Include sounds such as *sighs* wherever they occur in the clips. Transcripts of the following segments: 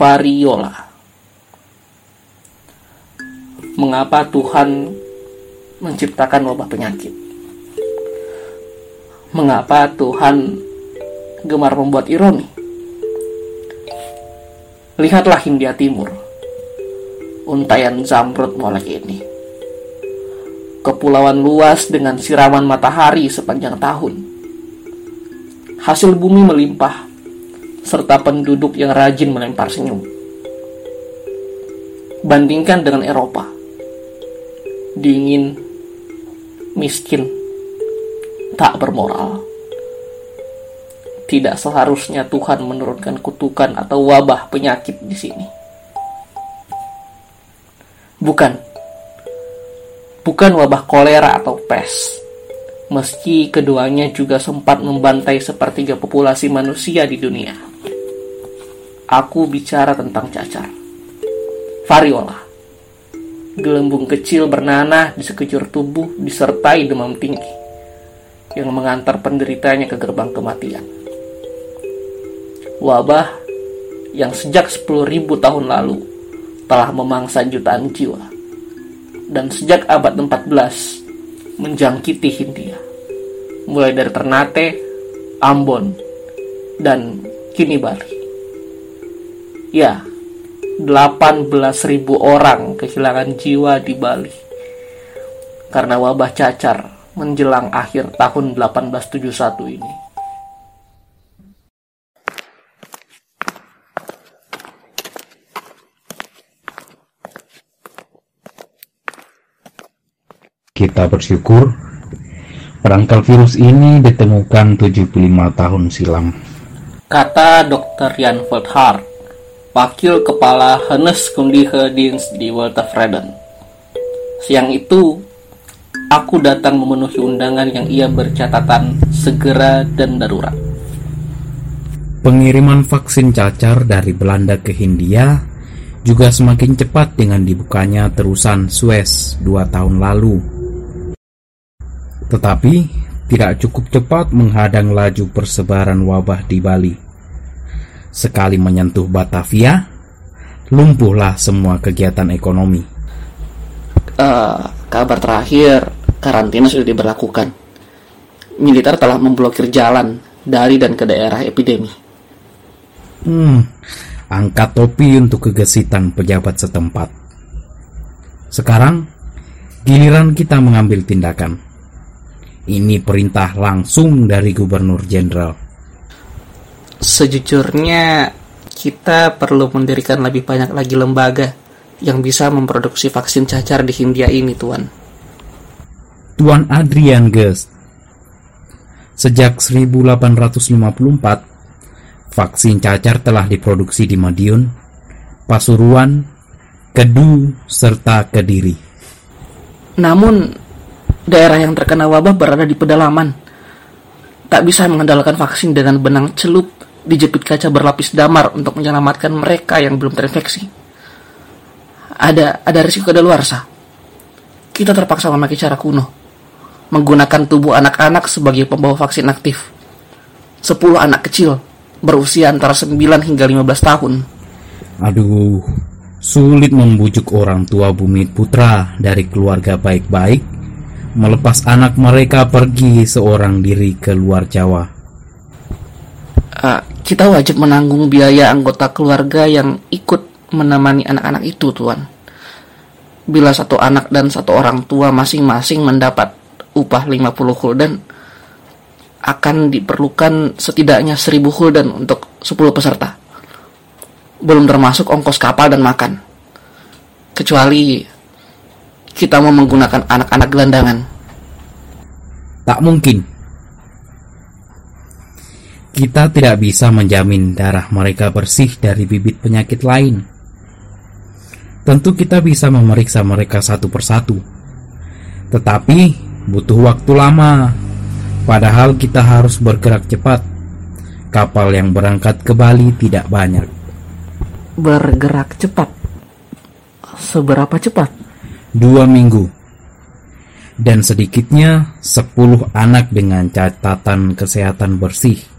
variola. Mengapa Tuhan menciptakan wabah penyakit? Mengapa Tuhan gemar membuat ironi? Lihatlah Hindia Timur, untayan Zamrud molek ini. Kepulauan luas dengan siraman matahari sepanjang tahun. Hasil bumi melimpah, serta penduduk yang rajin melempar senyum. Bandingkan dengan Eropa, dingin, miskin, tak bermoral. Tidak seharusnya Tuhan menurunkan kutukan atau wabah penyakit di sini. Bukan. Bukan wabah kolera atau pes. Meski keduanya juga sempat membantai sepertiga populasi manusia di dunia. Aku bicara tentang cacar. Variola gelembung kecil bernanah di sekujur tubuh disertai demam tinggi yang mengantar penderitanya ke gerbang kematian. Wabah yang sejak 10.000 tahun lalu telah memangsa jutaan jiwa dan sejak abad 14 menjangkiti Hindia mulai dari Ternate, Ambon, dan kini. Ya, 18.000 orang kehilangan jiwa di Bali karena wabah cacar menjelang akhir tahun 1871 ini. Kita bersyukur perangkal virus ini ditemukan 75 tahun silam. Kata Dr. Jan Veldhart, wakil kepala Hennes Kundige Dienst di Walter Freden. Siang itu, aku datang memenuhi undangan yang ia bercatatan segera dan darurat. Pengiriman vaksin cacar dari Belanda ke Hindia juga semakin cepat dengan dibukanya terusan Suez dua tahun lalu. Tetapi tidak cukup cepat menghadang laju persebaran wabah di Bali. Sekali menyentuh Batavia, lumpuhlah semua kegiatan ekonomi. Uh, kabar terakhir, karantina sudah diberlakukan. Militer telah memblokir jalan dari dan ke daerah epidemi. Hmm, angkat topi untuk kegesitan pejabat setempat. Sekarang, giliran kita mengambil tindakan. Ini perintah langsung dari Gubernur Jenderal sejujurnya kita perlu mendirikan lebih banyak lagi lembaga yang bisa memproduksi vaksin cacar di Hindia ini, Tuan. Tuan Adrian Gest. Sejak 1854, vaksin cacar telah diproduksi di Madiun, Pasuruan, Kedu, serta Kediri. Namun, daerah yang terkena wabah berada di pedalaman. Tak bisa mengandalkan vaksin dengan benang celup dijepit kaca berlapis damar untuk menyelamatkan mereka yang belum terinfeksi. Ada ada risiko kadaluarsa. Kita terpaksa memakai cara kuno, menggunakan tubuh anak-anak sebagai pembawa vaksin aktif. 10 anak kecil berusia antara 9 hingga 15 tahun. Aduh, sulit membujuk orang tua Bumi Putra dari keluarga baik-baik melepas anak mereka pergi seorang diri ke luar Jawa. Uh, kita wajib menanggung biaya anggota keluarga yang ikut menemani anak-anak itu, Tuan. Bila satu anak dan satu orang tua masing-masing mendapat upah 50 gulden, akan diperlukan setidaknya 1000 gulden untuk 10 peserta. Belum termasuk ongkos kapal dan makan. Kecuali kita mau menggunakan anak-anak gelandangan. Tak mungkin kita tidak bisa menjamin darah mereka bersih dari bibit penyakit lain. Tentu kita bisa memeriksa mereka satu persatu. Tetapi butuh waktu lama. Padahal kita harus bergerak cepat. Kapal yang berangkat ke Bali tidak banyak. Bergerak cepat? Seberapa cepat? Dua minggu. Dan sedikitnya sepuluh anak dengan catatan kesehatan bersih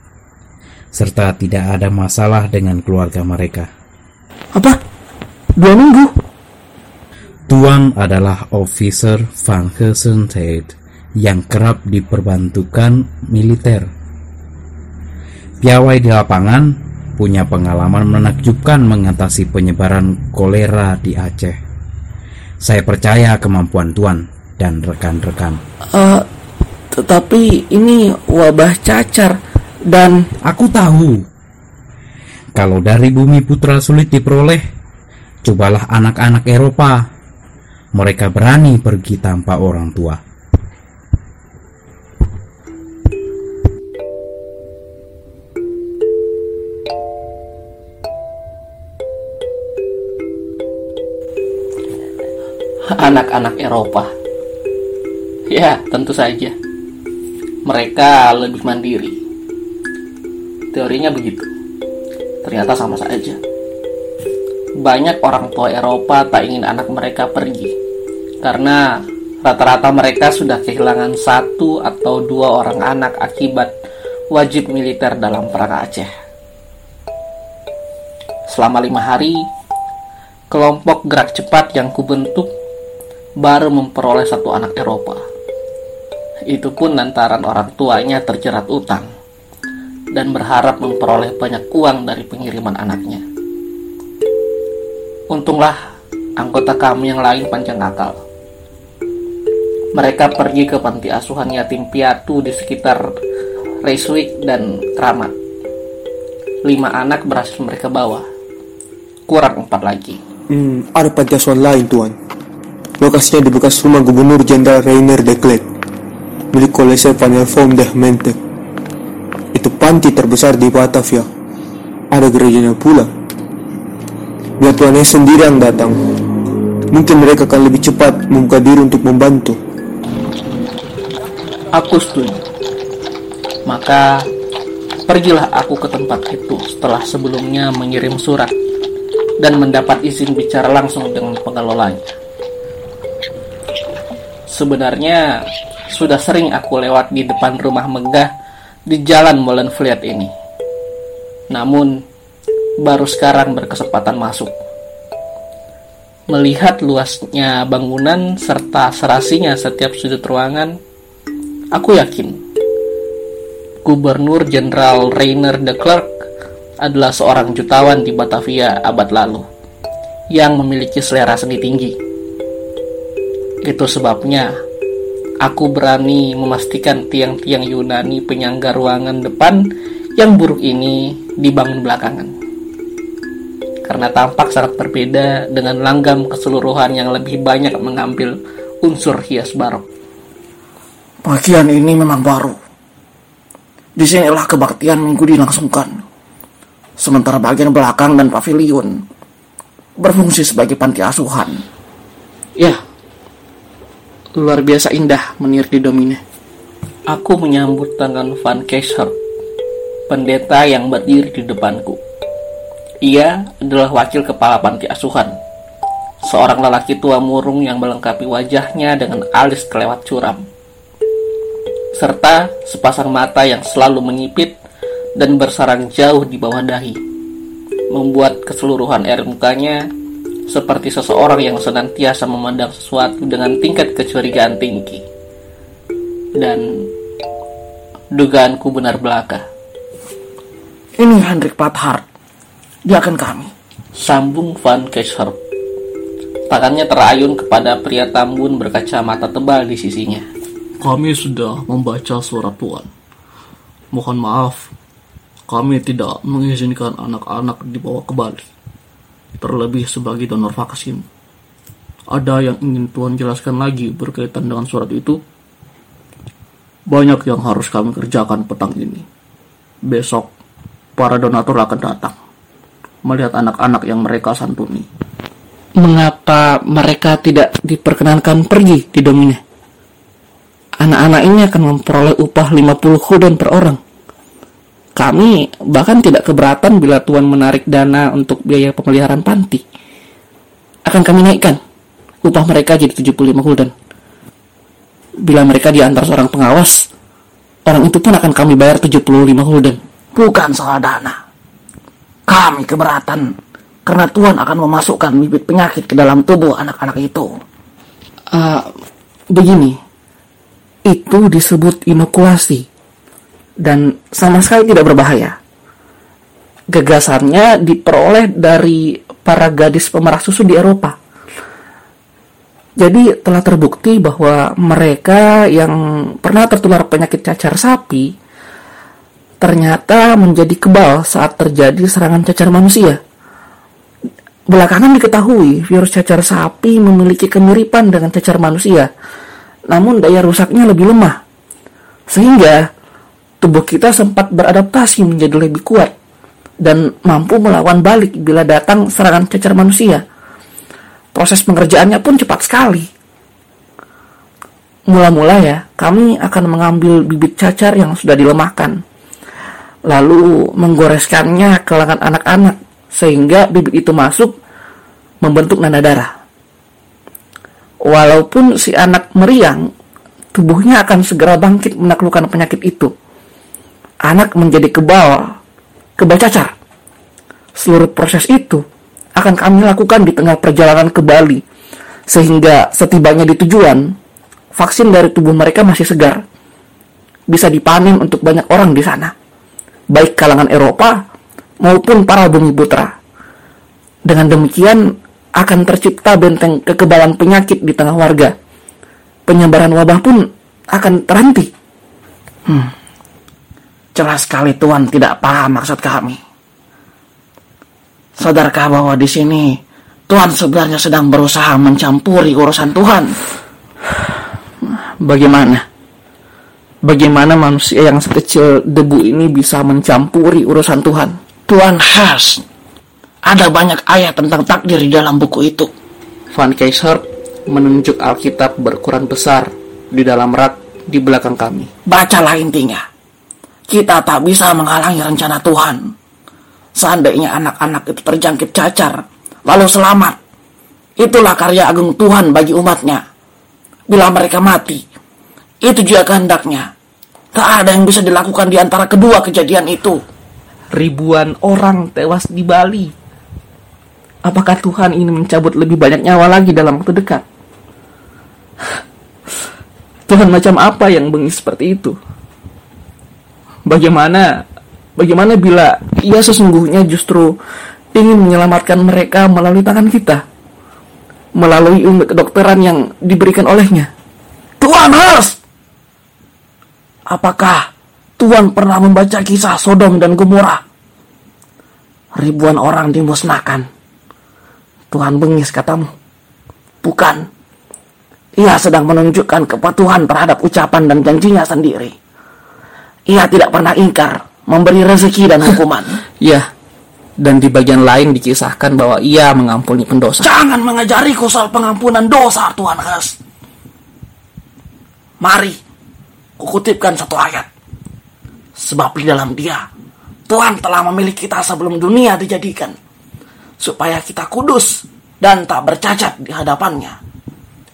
serta tidak ada masalah dengan keluarga mereka. Dua minggu. Tuan adalah officer Van Hesenheid yang kerap diperbantukan militer. Piawai di lapangan punya pengalaman menakjubkan mengatasi penyebaran kolera di Aceh. Saya percaya kemampuan Tuan dan rekan-rekan. Uh, tetapi ini wabah cacar dan aku tahu. Kalau dari bumi putra sulit diperoleh, cobalah anak-anak Eropa mereka berani pergi tanpa orang tua. Anak-anak Eropa, ya tentu saja, mereka lebih mandiri. Teorinya begitu, ternyata sama saja. Banyak orang tua Eropa tak ingin anak mereka pergi karena rata-rata mereka sudah kehilangan satu atau dua orang anak akibat wajib militer dalam perang Aceh. Selama lima hari, kelompok gerak cepat yang kubentuk baru memperoleh satu anak Eropa. Itu pun lantaran orang tuanya terjerat utang dan berharap memperoleh banyak uang dari pengiriman anaknya. Untunglah anggota kami yang lain panjang akal mereka pergi ke panti asuhan yatim piatu di sekitar Reiswick dan Kramat. Lima anak berhasil mereka bawa. Kurang empat lagi. Hmm, ada panti asuhan lain, Tuan. Lokasinya di bekas rumah Gubernur Jenderal Rainer de Klerk, milik Kolese van Elvom de Mente. Panti terbesar di Batavia. Ada gerejanya pula. Biar tuannya sendiri yang datang. Mungkin mereka akan lebih cepat membuka diri untuk membantu. Aku setuju. Maka pergilah aku ke tempat itu setelah sebelumnya mengirim surat dan mendapat izin bicara langsung dengan pengelolanya. Sebenarnya sudah sering aku lewat di depan rumah megah di jalan Molenvliet ini. Namun baru sekarang berkesempatan masuk. Melihat luasnya bangunan serta serasinya setiap sudut ruangan, Aku yakin Gubernur Jenderal Rainer de Klerk adalah seorang jutawan di Batavia abad lalu yang memiliki selera seni tinggi. Itu sebabnya aku berani memastikan tiang-tiang Yunani penyangga ruangan depan yang buruk ini dibangun belakangan. Karena tampak sangat berbeda dengan langgam keseluruhan yang lebih banyak mengambil unsur hias barok. Bagian ini memang baru. Di sinilah kebaktian minggu dilangsungkan. Sementara bagian belakang dan pavilion berfungsi sebagai panti asuhan. Ya, luar biasa indah menir di domine. Aku menyambut tangan Van Keiser, pendeta yang berdiri di depanku. Ia adalah wakil kepala panti asuhan, seorang lelaki tua murung yang melengkapi wajahnya dengan alis kelewat curam serta sepasang mata yang selalu menyipit dan bersarang jauh di bawah dahi, membuat keseluruhan air mukanya seperti seseorang yang senantiasa memandang sesuatu dengan tingkat kecurigaan tinggi. Dan dugaanku benar belaka. Ini Hendrik Pathard. Dia akan kami. Sambung Van Kesher. Tangannya terayun kepada pria tambun berkacamata tebal di sisinya. Kami sudah membaca surat Tuhan. Mohon maaf, kami tidak mengizinkan anak-anak dibawa ke Bali. Terlebih sebagai donor vaksin. Ada yang ingin Tuhan jelaskan lagi berkaitan dengan surat itu? Banyak yang harus kami kerjakan petang ini. Besok, para donatur akan datang. Melihat anak-anak yang mereka santuni. Mengapa mereka tidak diperkenankan pergi di Domine? anak-anak ini akan memperoleh upah 50 gulden per orang. Kami bahkan tidak keberatan bila Tuan menarik dana untuk biaya pemeliharaan panti. Akan kami naikkan upah mereka jadi 75 gulden. Bila mereka diantar seorang pengawas, orang itu pun akan kami bayar 75 gulden. Bukan soal dana. Kami keberatan Karena Tuhan akan memasukkan bibit penyakit ke dalam tubuh anak-anak itu. Ah, begini, itu disebut inokulasi dan sama sekali tidak berbahaya. Gagasannya diperoleh dari para gadis pemerah susu di Eropa. Jadi telah terbukti bahwa mereka yang pernah tertular penyakit cacar sapi ternyata menjadi kebal saat terjadi serangan cacar manusia. Belakangan diketahui virus cacar sapi memiliki kemiripan dengan cacar manusia, namun daya rusaknya lebih lemah. Sehingga tubuh kita sempat beradaptasi menjadi lebih kuat dan mampu melawan balik bila datang serangan cacar manusia. Proses pengerjaannya pun cepat sekali. Mula-mula ya, kami akan mengambil bibit cacar yang sudah dilemahkan. Lalu menggoreskannya ke lengan anak-anak sehingga bibit itu masuk membentuk nada darah. Walaupun si anak meriang, tubuhnya akan segera bangkit menaklukkan penyakit itu. Anak menjadi kebal, kebal cacar. Seluruh proses itu akan kami lakukan di tengah perjalanan ke Bali. Sehingga setibanya di tujuan, vaksin dari tubuh mereka masih segar. Bisa dipanen untuk banyak orang di sana. Baik kalangan Eropa maupun para bumi putra. Dengan demikian akan tercipta benteng kekebalan penyakit di tengah warga. Penyebaran wabah pun akan terhenti. Hmm. Jelas sekali Tuhan tidak paham maksud kami. Sadarkah bahwa di sini Tuhan sebenarnya sedang berusaha mencampuri urusan Tuhan? Bagaimana? Bagaimana manusia yang sekecil debu ini bisa mencampuri urusan Tuhan? Tuhan khas. Ada banyak ayat tentang takdir di dalam buku itu. Van Kaiser menunjuk Alkitab berukuran besar di dalam rak di belakang kami. Bacalah intinya. Kita tak bisa menghalangi rencana Tuhan. Seandainya anak-anak itu terjangkit cacar, lalu selamat. Itulah karya agung Tuhan bagi umatnya. Bila mereka mati, itu juga kehendaknya. Tak ada yang bisa dilakukan di antara kedua kejadian itu. Ribuan orang tewas di Bali. Apakah Tuhan ini mencabut lebih banyak nyawa lagi dalam waktu dekat? *sighs* Tuhan macam apa yang bengis seperti itu? Bagaimana bagaimana bila ia sesungguhnya justru ingin menyelamatkan mereka melalui tangan kita? Melalui ilmu kedokteran yang diberikan olehnya. Tuhan harus! Apakah Tuhan pernah membaca kisah Sodom dan Gomora? Ribuan orang dimusnahkan. Tuhan bengis katamu. Bukan. Ia sedang menunjukkan kepatuhan terhadap ucapan dan janjinya sendiri. Ia tidak pernah ingkar memberi rezeki dan hukuman. *laughs* Ya, dan di bagian lain dikisahkan bahwa ia mengampuni pendosa. Jangan mengajariku soal pengampunan dosa, Tuhan Has. Mari, kukutipkan satu ayat. Sebab di dalam dia, Tuhan telah memilih kita sebelum dunia dijadikan. Supaya kita kudus dan tak bercacat di hadapannya.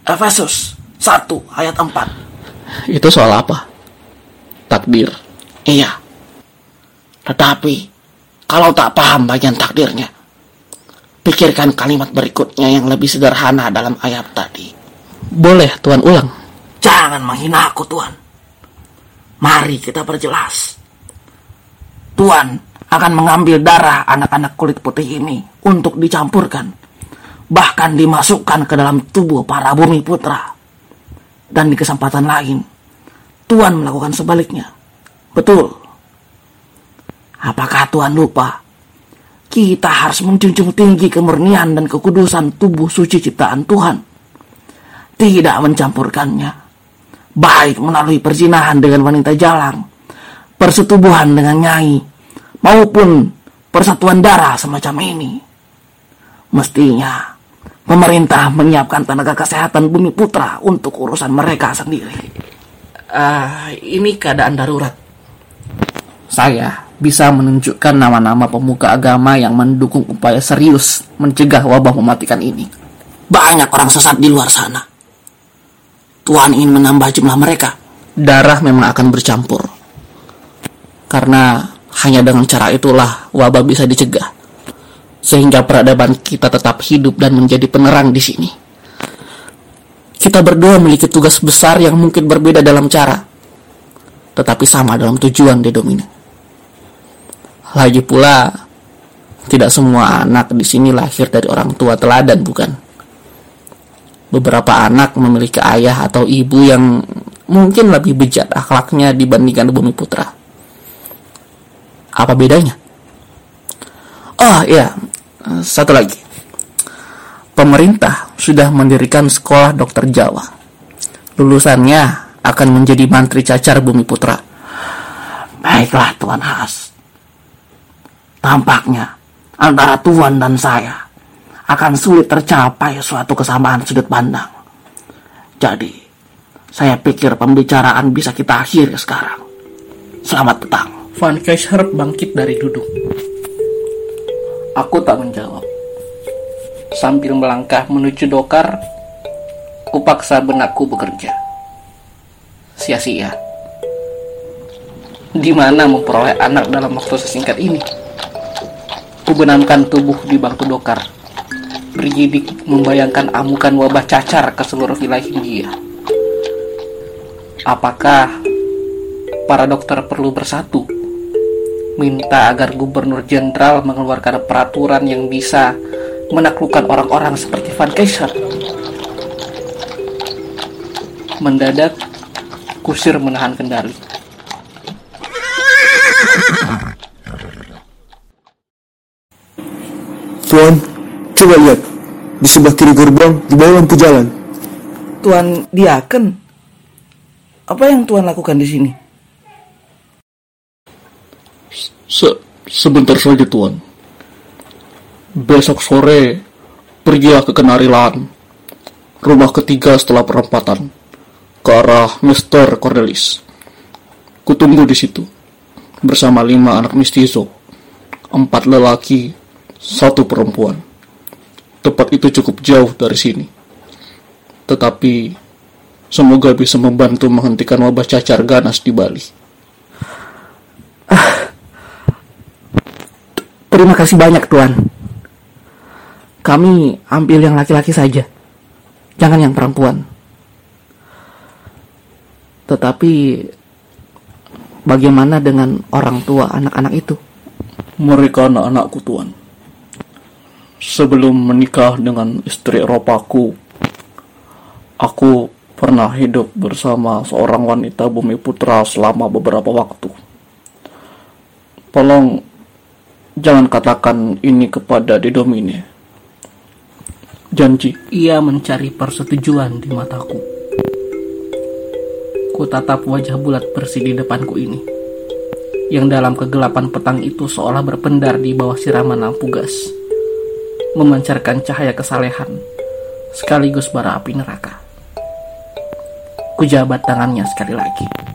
Efesus 1 ayat 4. Itu soal apa? Takdir. Iya. Tetapi, kalau tak paham bagian takdirnya, pikirkan kalimat berikutnya yang lebih sederhana dalam ayat tadi. Boleh Tuhan ulang. Jangan menghina aku, Tuhan. Mari kita perjelas. Tuhan akan mengambil darah anak-anak kulit putih ini untuk dicampurkan. Bahkan dimasukkan ke dalam tubuh para bumi putra. Dan di kesempatan lain, Tuhan melakukan sebaliknya. Betul. Apakah Tuhan lupa? Kita harus menjunjung tinggi kemurnian dan kekudusan tubuh suci ciptaan Tuhan. Tidak mencampurkannya. Baik melalui perzinahan dengan wanita jalang, persetubuhan dengan nyai, maupun persatuan darah semacam ini. Mestinya pemerintah menyiapkan tenaga kesehatan bumi putra untuk urusan mereka sendiri. Ah, ini keadaan darurat. Saya bisa menunjukkan nama-nama pemuka agama yang mendukung upaya serius mencegah wabah mematikan ini. Banyak orang sesat di luar sana. Tuhan ingin menambah jumlah mereka. Darah memang akan bercampur. Karena hanya dengan cara itulah wabah bisa dicegah. sehingga peradaban kita tetap hidup dan menjadi penerang di sini. Kita berdua memiliki tugas besar yang mungkin berbeda dalam cara, tetapi sama dalam tujuan di domini. Lagi pula, tidak semua anak di sini lahir dari orang tua teladan, bukan? Beberapa anak memiliki ayah atau ibu yang mungkin lebih bejat akhlaknya dibandingkan bumi putra. Apa bedanya? Oh iya, satu lagi. Pemerintah sudah mendirikan sekolah dokter Jawa. Lulusannya akan menjadi mantri cacar bumi putra. Baiklah Tuan Has. Tampaknya antara Tuan dan saya akan sulit tercapai suatu kesamaan sudut pandang. Jadi, saya pikir pembicaraan bisa kita akhiri sekarang. Selamat petang. Van Kaiser bangkit dari duduk. Aku tak menjawab. Sambil melangkah menuju dokar, kupaksa benakku bekerja. Sia-sia. Di mana memperoleh anak dalam waktu sesingkat ini? Kubenamkan tubuh di bangku dokar. Bergidik membayangkan amukan wabah cacar ke seluruh wilayah India. Apakah para dokter perlu bersatu? Minta agar gubernur jenderal mengeluarkan peraturan yang bisa menaklukkan orang-orang seperti Van Kaiser. Mendadak, kusir menahan kendali. Tuan, coba lihat. Di sebelah kiri gerbang, di bawah lampu jalan. Tuan Diaken, apa yang Tuan lakukan di sini? Se sebentar saja tuan. Besok sore pergilah ke Kenarilan, rumah ketiga setelah perempatan, ke arah Mr. Cordelis. Kutunggu di situ bersama lima anak mistizo, empat lelaki, satu perempuan. Tempat itu cukup jauh dari sini. Tetapi semoga bisa membantu menghentikan wabah cacar ganas di Bali. Terima kasih banyak, Tuan. Kami ambil yang laki-laki saja. Jangan yang perempuan. Tetapi bagaimana dengan orang tua anak-anak itu? Mereka anak-anakku tuan. Sebelum menikah dengan istri Eropaku, aku pernah hidup bersama seorang wanita bumi putra selama beberapa waktu. Tolong jangan katakan ini kepada Didomine. Janji. Ia mencari persetujuan di mataku. Ku tatap wajah bulat bersih di depanku ini. Yang dalam kegelapan petang itu seolah berpendar di bawah siraman lampu gas. Memancarkan cahaya kesalehan, sekaligus bara api neraka. Ku jabat tangannya sekali lagi.